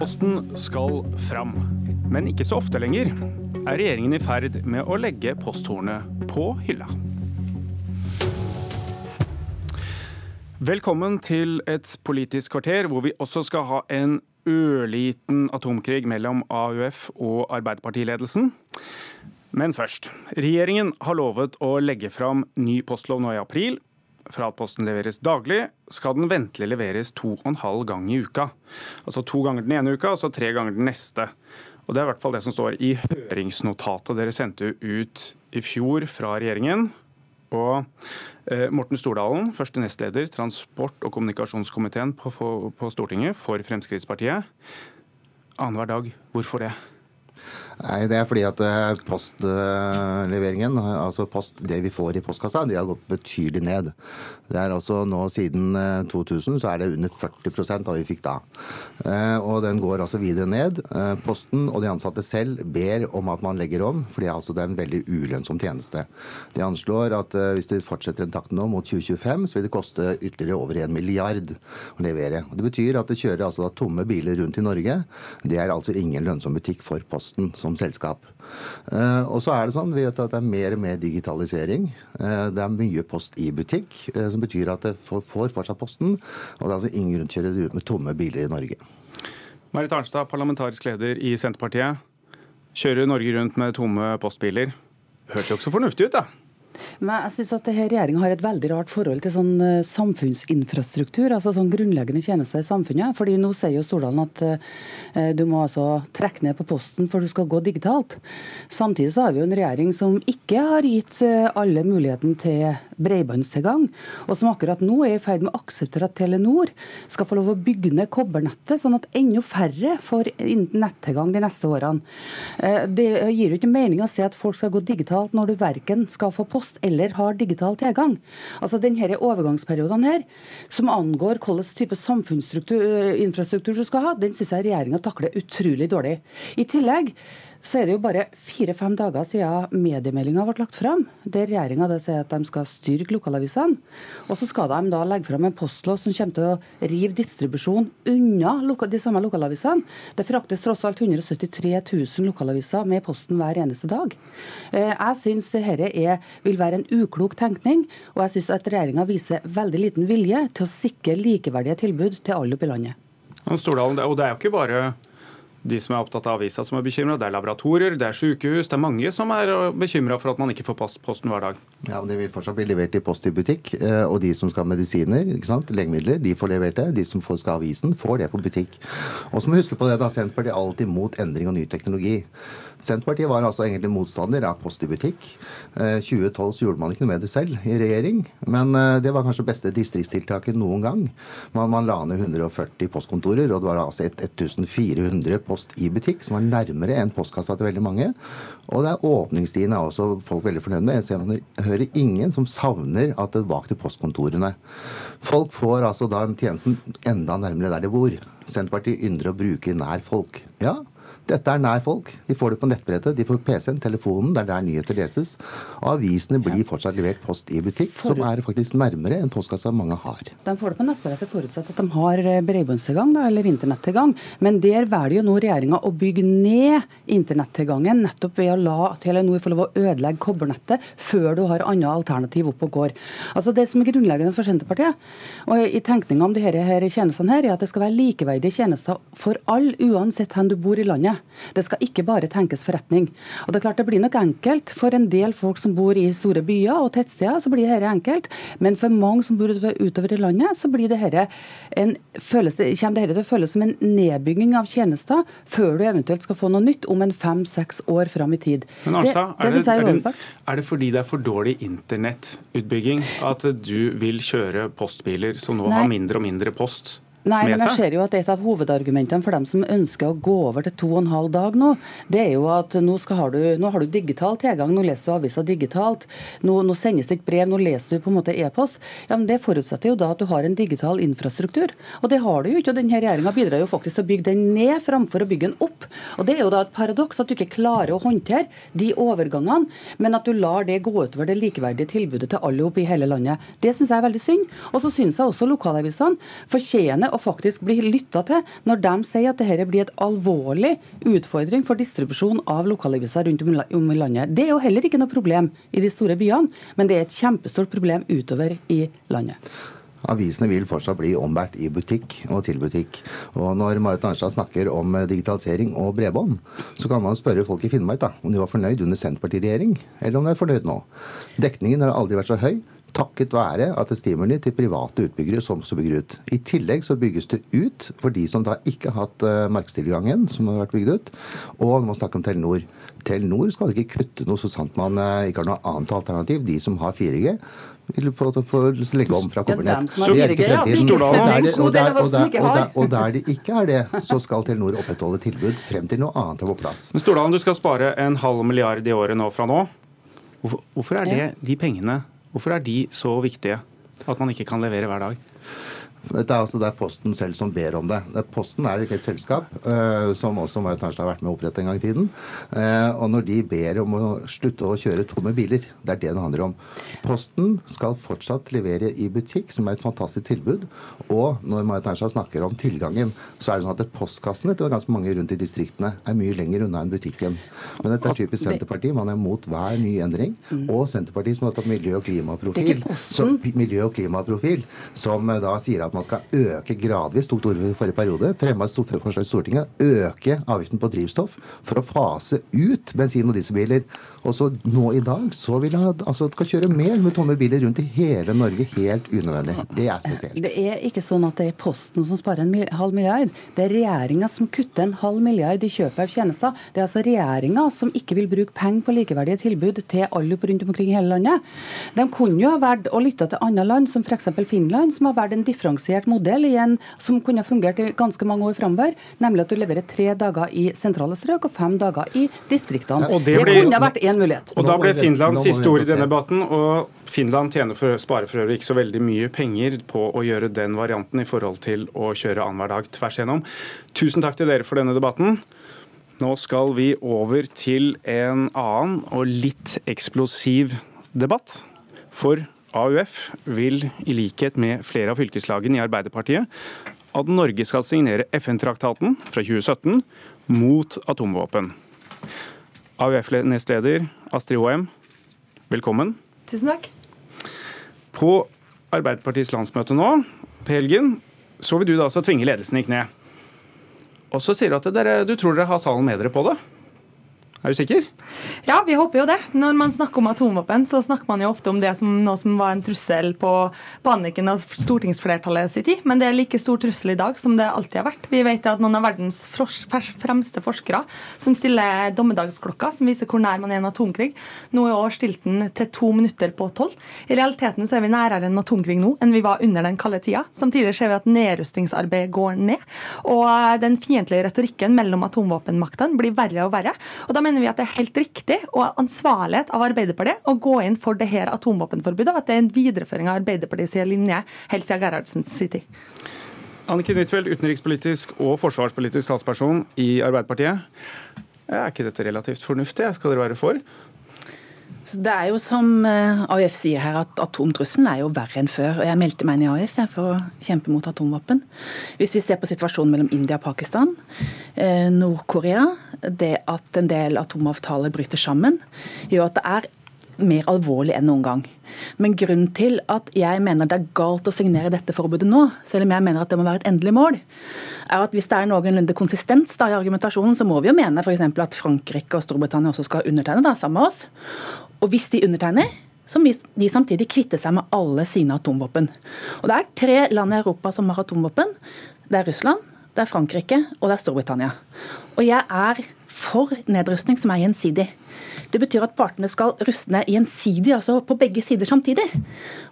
Posten skal fram. Men ikke så ofte lenger er regjeringen i ferd med å legge posthornet på hylla. Velkommen til et politisk kvarter hvor vi også skal ha en ørliten atomkrig mellom AUF og Arbeiderpartiledelsen. Men først. Regjeringen har lovet å legge fram ny postlov nå i april. Fra at posten leveres daglig, skal den ventelig leveres to og en halv gang i uka. Altså to ganger den ene uka, og så tre ganger den neste. Og Det er i hvert fall det som står i høringsnotatet dere sendte ut i fjor fra regjeringen. Og eh, Morten Stordalen, første nestleder transport- og kommunikasjonskomiteen på, på Stortinget for Fremskrittspartiet. Annenhver dag, hvorfor det? Nei, Det er fordi at eh, postleveringen, altså post, det vi får i postkassa, de har gått betydelig ned. Det er altså nå Siden 2000 eh, så er det under 40% av vi fikk da. Eh, og den går altså videre ned. Posten og de ansatte selv ber om at man legger om, fordi altså det er en veldig ulønnsom tjeneste. De anslår at hvis det fortsetter den takten nå mot 2025, så vil det koste ytterligere over en milliard å levere. Og det betyr at det kjører altså tomme biler rundt i Norge. Det er altså ingen lønnsom butikk for Posten som selskap. Eh, og så er det sånn, vi vet at det er mer og mer digitalisering. Eh, det er mye post i butikk, eh, som betyr at det får fortsatt Posten. Og det er altså ingen kjøre ut med tomme biler i Norge. Marit Arnstad, parlamentarisk leder i Senterpartiet. Kjører Norge rundt med tomme postbiler. Høres jo ikke så fornuftig ut, da? Men jeg synes at Regjeringa har et veldig rart forhold til sånn uh, samfunnsinfrastruktur, altså sånn grunnleggende tjenester i samfunnet. Fordi Nå sier jo Stordalen at uh, du må altså trekke ned på posten for du skal gå digitalt. Samtidig så har vi jo en regjering som ikke har gitt alle muligheten til bredbåndstilgang, og som akkurat nå er i ferd med å akseptere at Telenor skal få lov å bygge ned kobbernettet, sånn at enda færre får nettilgang de neste årene. Det gir jo ikke mening å si at folk skal gå digitalt når du verken skal få post eller har digital tilgang. Altså denne overgangsperioden her, som angår hvilken type samfunnsinfrastruktur du skal ha, den syns jeg regjeringa takler utrolig dårlig. I tillegg så er det jo bare fire-fem dager siden mediemeldinga ble lagt fram, der regjeringa sier at de skal styrke lokalavisene. Og så skal de da legge fram en postlov som kommer til å rive distribusjon unna de samme lokalavisene. Det fraktes tross alt 173 000 lokalaviser med Posten hver eneste dag. Eh, jeg syns dette vil være en uklok tenkning, og jeg syns at regjeringa viser veldig liten vilje til å sikre likeverdige tilbud til alle oppe i landet. Stordalen, og det er jo ikke bare de som er opptatt av avisa som er bekymra. Det er laboratorier, det er sykehus. Det er mange som er bekymra for at man ikke får posten hver dag. Ja, men Det vil fortsatt bli levert i Post i butikk. Eh, og de som skal ha medisiner, legemidler, de får levert det. De som skal ha avisen, får det på butikk. Og så må vi huske på det, da Senterpartiet er alltid mot endring og ny teknologi. Senterpartiet var altså egentlig motstander av Post i butikk. 2012 eh, så gjorde man ikke noe med det selv i regjering, men eh, det var kanskje beste distriktstiltaket noen gang. Man, man la ned 140 postkontorer, og det var altså 1400 post i butikk, som var nærmere enn postkassa til veldig mange. Og det er åpningstiden er også folk veldig fornøyd med. Jeg hører ingen som savner at det var til postkontorene. Folk får altså da tjenesten enda nærmere der de bor. Senterpartiet ynder å bruke nær folk. Ja, dette er nær folk. De får det på nettbrettet, de får PC-en, telefonen, det er der nyheter leses. Og avisene blir fortsatt levert post i butikk, For... som er faktisk nærmere enn postkassa mange har. De får det på nettbrettet forutsatt at de har eh, bredbåndstilgang eller internettilgang. Men der velger jo nå regjeringa å bygge ned internettilgangen nettopp ved å la Telenor få lov å ødelegge kobbernettet før du har andre alternativ opp og går. Altså Det som er grunnleggende for Senterpartiet og i tenkninga om disse her tjenestene, her, er at det skal være likeverdige tjenester for alle, uansett hvor du bor i landet. Det skal ikke bare tenkes forretning. Og Det er klart det blir nok enkelt for en del folk som bor i store byer og tettsteder, så blir dette enkelt. Men for mange som bor utover i landet, så blir dette en, føles det, kommer dette til å føles som en nedbygging av tjenester før du eventuelt skal få noe nytt om en fem-seks år fram i tid. Men Arnstad, det, det er, det, er, er det fordi det er for dårlig internettutbygging at du vil kjøre postbiler som nå Nei. har mindre og mindre post? Nei, men jeg ser jo at Et av hovedargumentene for dem som ønsker å gå over til to og en halv dag nå, det er jo at nå, har, du, nå har du digital tilgang, nå leser du avisa digitalt, nå, nå, sendes det ikke brev, nå leser du på en måte e-post. Ja, men Det forutsetter jo da at du har en digital infrastruktur. Og det har du jo ikke. og denne Regjeringa bidrar jo faktisk til å bygge den ned framfor å bygge den opp. Og Det er jo da et paradoks at du ikke klarer å håndtere de overgangene, men at du lar det gå utover det likeverdige tilbudet til alle oppe i hele landet. Det syns jeg er veldig synd. Og så syns jeg også lokalavisene fortjener med og faktisk bli lytta til når de sier at dette blir et alvorlig utfordring for distribusjon av lokalaviser rundt om i landet. Det er jo heller ikke noe problem i de store byene, men det er et kjempestort problem utover i landet. Avisene vil fortsatt bli ombært i butikk og til butikk. Og når Marit Arnstad snakker om digitalisering og bredbånd, så kan man spørre folk i Finnmark da, om de var fornøyd under Senterpartiregjering, eller om de er fornøyd nå. Dekningen har aldri vært så høy takket være at det stimuli til private utbyggere som så bygger ut. I tillegg så bygges det ut for de som da ikke har hatt uh, markedstilgangen, som har vært bygd ut. Og når man snakker om Telenor. Telenor skal ikke kutte noe så sant man uh, ikke har noe annet alternativ. De som har 4G, vil få, få legge om fra kobbernett. Og der det ikke er det, så skal Telenor opprettholde tilbud frem til noe annet er på plass. Men Stordalen, du skal spare en halv milliard i året nå fra nå. Hvorfor, hvorfor er det de pengene hvorfor er de så viktige at man ikke kan levere hver dag? Dette er altså det er Posten selv som ber om det. Posten er et selskap, uh, som også Marit Arnstad har vært med å opprette en gang i tiden. Uh, og når de ber om å slutte å kjøre tomme biler, det er det det handler om. Posten skal fortsatt levere i butikk, som er et fantastisk tilbud. Og når Marit Arnstad snakker om tilgangen, så er det sånn at postkassene til ganske mange rundt i distriktene er mye lenger unna enn butikken. Men dette er typisk Senterpartiet. Man er mot hver ny endring. Mm. Og Senterpartiet som har tatt miljø- og klimaprofil, så, miljø- og klimaprofil, som uh, da sier at at man skal øke gradvis, tok det ordet i forrige periode, fremma et forslag i Stortinget, øke avgiften på drivstoff for å fase ut bensin- og dieselbiler. Og så nå i dag så vil han altså skal kjøre mer med tomme biler rundt i hele Norge, helt unødvendig. Det er spesielt. Det er ikke sånn at det er Posten som sparer en halv milliard. Det er regjeringa som kutter en halv milliard i kjøpet av tjenester. Det er altså regjeringa som ikke vil bruke penger på likeverdige tilbud til alle rundt omkring i hele landet. De kunne jo ha valgt å lytte til andre land, som f.eks. Finland, som har valgt en differensiert modell igjen, som kunne ha fungert i ganske mange år framover, nemlig at du leverer tre dager i sentrale strøk og fem dager i distriktene. det, det kunne ha vært én mulighet. Og Da ble Finland siste ord i denne debatten. og Finland tjener for, sparer for øvrig ikke så veldig mye penger på å gjøre den varianten i forhold til å kjøre annenhver dag tvers gjennom. Tusen takk til dere for denne debatten. Nå skal vi over til en annen og litt eksplosiv debatt. For AUF vil, i likhet med flere av fylkeslagene i Arbeiderpartiet, at Norge skal signere FN-traktaten fra 2017 mot atomvåpen. AUF-nestleder Astrid Hoem, velkommen. Tusen takk. På Arbeiderpartiets landsmøte nå til helgen så vil du da altså tvinge ledelsen i kne. Og så sier du at dere, du tror dere har salen med dere på det. Er du sikker? Ja, vi håper jo det. Når man snakker om atomvåpen, så snakker man jo ofte om det som noe som var en trussel på, panikken av stortingsflertallet sin tid, men det er like stor trussel i dag som det alltid har vært. Vi vet at noen av verdens fremste forskere som stiller dommedagsklokka, som viser hvor nær man er en atomkrig, nå i år stilt den til to minutter på tolv. I realiteten så er vi nærere en atomkrig nå enn vi var under den kalde tida. Samtidig ser vi at nedrustningsarbeidet går ned, og den fiendtlige retorikken mellom atomvåpenmaktene blir verre og verre. og da mener vi at det er helt riktig og ansvarlighet av Arbeiderpartiet å gå inn for det her atomvåpenforbudet, og at det er en videreføring av Arbeiderpartiets linje helt siden Gerhardsens tid. Anniken Huitfeldt, utenrikspolitisk og forsvarspolitisk talsperson i Arbeiderpartiet. Er ikke dette relativt fornuftig? Skal dere være for? Det er jo som eh, AUF sier her, at atomtrusselen er jo verre enn før. og Jeg meldte meg inn i AUF for å kjempe mot atomvåpen. Hvis vi ser på situasjonen mellom India og Pakistan, eh, Nord-Korea, det at en del atomavtaler bryter sammen, gjør at det er mer alvorlig enn noen gang. Men grunnen til at jeg mener det er galt å signere dette forbudet nå, selv om jeg mener at det må være et endelig mål, er at hvis det er noenlunde konsistens da, i argumentasjonen, så må vi jo mene f.eks. at Frankrike og Storbritannia også skal undertegne da, sammen med oss. Og hvis de undertegner, så må de samtidig kvitte seg med alle sine atomvåpen. Og Det er tre land i Europa som har atomvåpen. Det er Russland, det er Frankrike og det er Storbritannia. Og jeg er for nedrustning som er gjensidig. Det betyr at partene skal ruste ned gjensidig, altså på begge sider samtidig.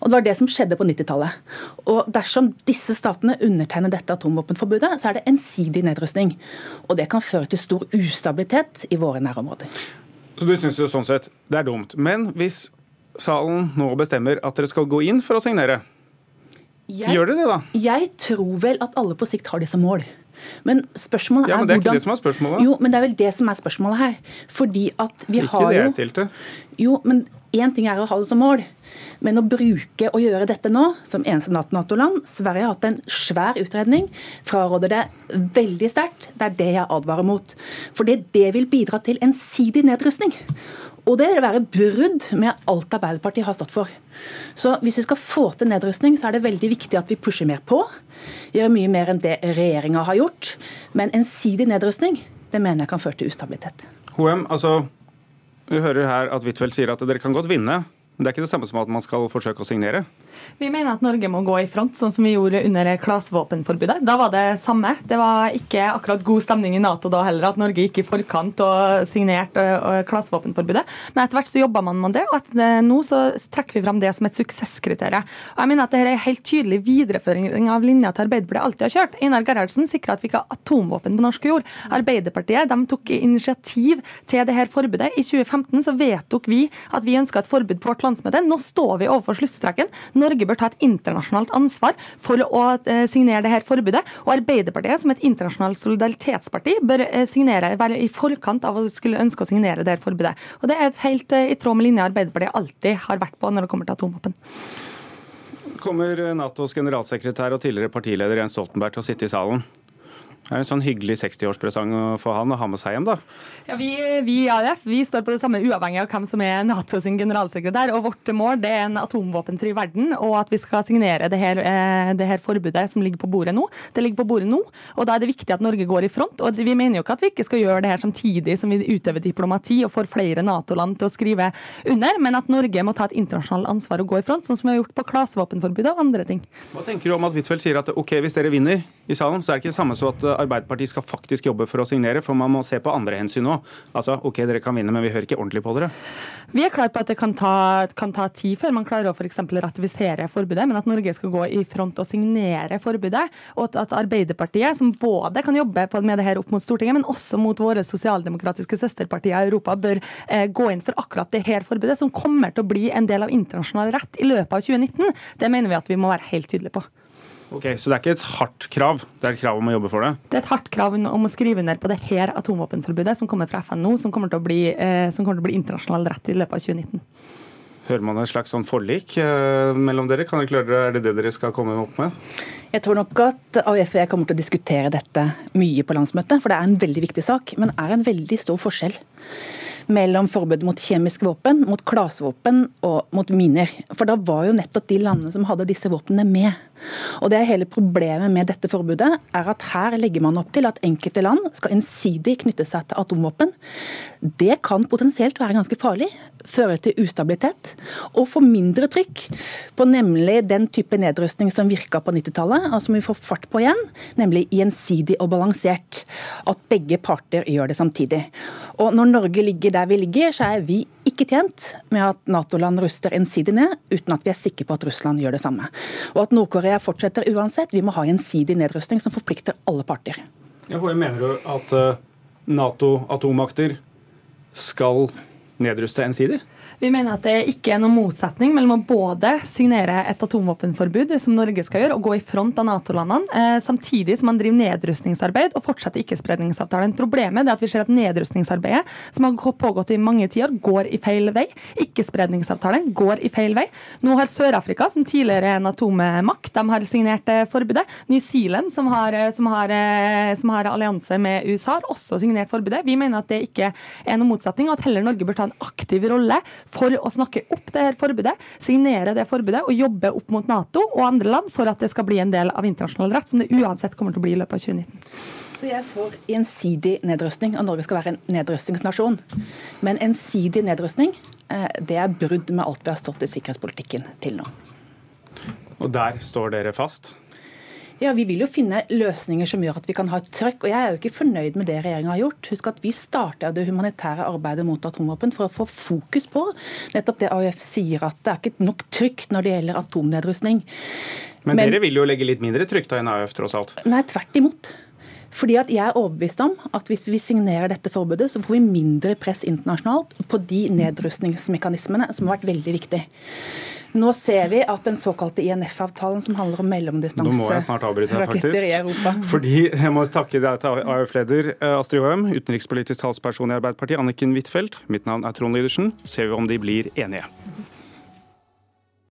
Og Det var det som skjedde på 90-tallet. Og Dersom disse statene undertegner dette atomvåpenforbudet, så er det ensidig nedrustning. Og det kan føre til stor ustabilitet i våre nærområder. Så Du syns sånn sett det er dumt. Men hvis salen nå bestemmer at dere skal gå inn for å signere, jeg, gjør dere det da? Jeg tror vel at alle på sikt har det som mål. Men spørsmålet er ja, men Det er ikke det som er spørsmålet. Jo, men det er vel det som er spørsmålet her. Fordi at vi ikke har jo Ikke det jeg stilte. Jo, men én ting er å ha det som mål. Men å bruke og gjøre dette nå, som eneste Nato-land Sverige har hatt en svær utredning, fraråder det veldig sterkt. Det er det jeg advarer mot. Fordi det vil bidra til ensidig nedrustning. Og det vil være brudd med alt Arbeiderpartiet har stått for. Så hvis vi skal få til nedrustning, så er det veldig viktig at vi pusher mer på. Gjør mye mer enn det regjeringa har gjort. Men ensidig nedrustning, det mener jeg kan føre til ustabilitet. HM, altså, vi hører her at Huitfeldt sier at dere kan godt vinne, men det er ikke det samme som at man skal forsøke å signere? Vi mener at Norge må gå i front, sånn som vi gjorde under klasevåpenforbudet. Da var det samme. Det var ikke akkurat god stemning i Nato da heller, at Norge gikk i forkant og signerte klasevåpenforbudet. Men etter hvert så jobba man med det, og at nå så trekker vi fram det som et suksesskriterium. Og jeg mener at dette er helt tydelig videreføring av linja til Arbeiderpartiet alltid har kjørt. Einar Gerhardsen sikra at vi ikke har atomvåpen på norsk jord. Arbeiderpartiet de tok initiativ til dette forbudet. I 2015 så vedtok vi at vi ønska et forbud på vårt landsmøte. Nå står vi overfor sluttstreken. Norge bør ta et internasjonalt ansvar for å eh, signere dette forbudet. Og Arbeiderpartiet, som et internasjonalt solidaritetsparti, bør eh, signere, være i forkant av å skulle ønske å signere dette forbudet. Og Det er helt eh, i tråd med linja Arbeiderpartiet alltid har vært på når det kommer til atomvåpen. Kommer Natos generalsekretær og tidligere partileder Jens Stoltenberg til å sitte i salen? Det er en sånn hyggelig 60-årspresang for han å ha med seg hjem, da. Ja, vi, vi i AUF vi står på det samme uavhengig av hvem som er NATO sin generalsekretær. og Vårt mål det er en atomvåpenfri verden, og at vi skal signere det her, eh, det her, forbudet som ligger på bordet nå. Det ligger på bordet nå, og Da er det viktig at Norge går i front. og Vi mener jo ikke at vi ikke skal gjøre det her samtidig som vi utøver diplomati og får flere Nato-land til å skrive under, men at Norge må ta et internasjonalt ansvar og gå i front, sånn som vi har gjort på klasevåpenforbudet og andre ting. Hva tenker du om at Huitfeldt sier at ok, hvis dere vinner i salen, så er det ikke det samme som at Arbeiderpartiet skal faktisk jobbe for å signere, for man må se på andre hensyn òg. Altså, OK, dere kan vinne, men vi hører ikke ordentlig på dere. Vi er klar på at det kan ta, kan ta tid før man klarer å f.eks. ratifisere forbudet, men at Norge skal gå i front og signere forbudet. Og at Arbeiderpartiet, som både kan jobbe med det her opp mot Stortinget, men også mot våre sosialdemokratiske søsterpartier i Europa, bør eh, gå inn for akkurat det her forbudet, som kommer til å bli en del av internasjonal rett i løpet av 2019. Det mener vi at vi må være helt tydelige på. Ok, Så det er ikke et hardt krav, det er et krav om å jobbe for det? Det er et hardt krav om å skrive under på det her atomvåpenforbudet som kommer fra FN nå, som kommer til å bli, eh, kommer til å bli internasjonal rett i løpet av 2019. Hører man et slags sånn forlik eh, mellom dere? Kan dere klare, Er det det dere skal komme opp med? Jeg tror nok at AUF og jeg kommer til å diskutere dette mye på landsmøtet, for det er en veldig viktig sak. Men det er en veldig stor forskjell mellom forbud mot kjemiske våpen, mot klasevåpen og mot miner. For da var jo nettopp de landene som hadde disse våpnene med. Og det er Hele problemet med dette forbudet er at her legger man opp til at enkelte land skal ensidig knytte seg til atomvåpen. Det kan potensielt være ganske farlig, føre til ustabilitet og få mindre trykk på nemlig den type nedrustning som virka på 90-tallet, og som vi får fart på igjen, nemlig gjensidig og balansert. At begge parter gjør det samtidig. Og Når Norge ligger der vi ligger, så er vi ikke tjent med at Nato-land ruster ensidig ned, uten at vi er sikre på at Russland gjør det samme. Og at Nord-Korea fortsetter uansett. Vi må ha gjensidig nedrustning som forplikter alle parter. Ja, mener du at eh, Nato-atommakter skal nedruste ensidig? Vi mener at det ikke er noen motsetning mellom å både signere et atomvåpenforbud, som Norge skal gjøre, og gå i front av Nato-landene, eh, samtidig som man driver nedrustningsarbeid og fortsetter ikke-spredningsavtalen. Problemet er at vi ser at nedrustningsarbeidet, som har pågått i mange tiår, går i feil vei. Ikke-spredningsavtalen går i feil vei. Nå har Sør-Afrika, som tidligere er en atommakt, de har signert eh, forbudet. New Zealand, som har, eh, som har, som har allianse med USA, har også signert forbudet. Vi mener at det ikke er noen motsetning, og at heller Norge bør ta en aktiv rolle for å snakke opp det her forbudet, signere det forbudet og jobbe opp mot Nato og andre land for at det skal bli en del av internasjonal rett, som det uansett kommer til å bli i løpet av 2019. Så jeg er for gjensidig nedrustning, og Norge skal være en nedrustningsnasjon. Men ensidig nedrustning, eh, det er brudd med alt vi har stått i sikkerhetspolitikken til nå. Og der står dere fast? Ja, Vi vil jo finne løsninger som gjør at vi kan ha et trøkk. og Jeg er jo ikke fornøyd med det regjeringa har gjort. Husk at Vi starta det humanitære arbeidet mot atomvåpen for å få fokus på nettopp det AUF sier, at det er ikke nok trykk når det gjelder atomnedrustning. Men, Men dere vil jo legge litt mindre trykk da enn AUF, tross alt? Nei, tvert imot. Fordi at Jeg er overbevist om at hvis vi signerer dette forbudet, så får vi mindre press internasjonalt på de nedrustningsmekanismene som har vært veldig viktige. Nå ser vi at den såkalte INF-avtalen, som handler om mellomdistanseraketter i Europa Fordi Jeg må takke deg til AUF-leder eh, Astrid Høem, utenrikspolitisk talsperson i Arbeiderpartiet Anniken Huitfeldt. Mitt navn er Trond Lydersen. Ser vi om de blir enige.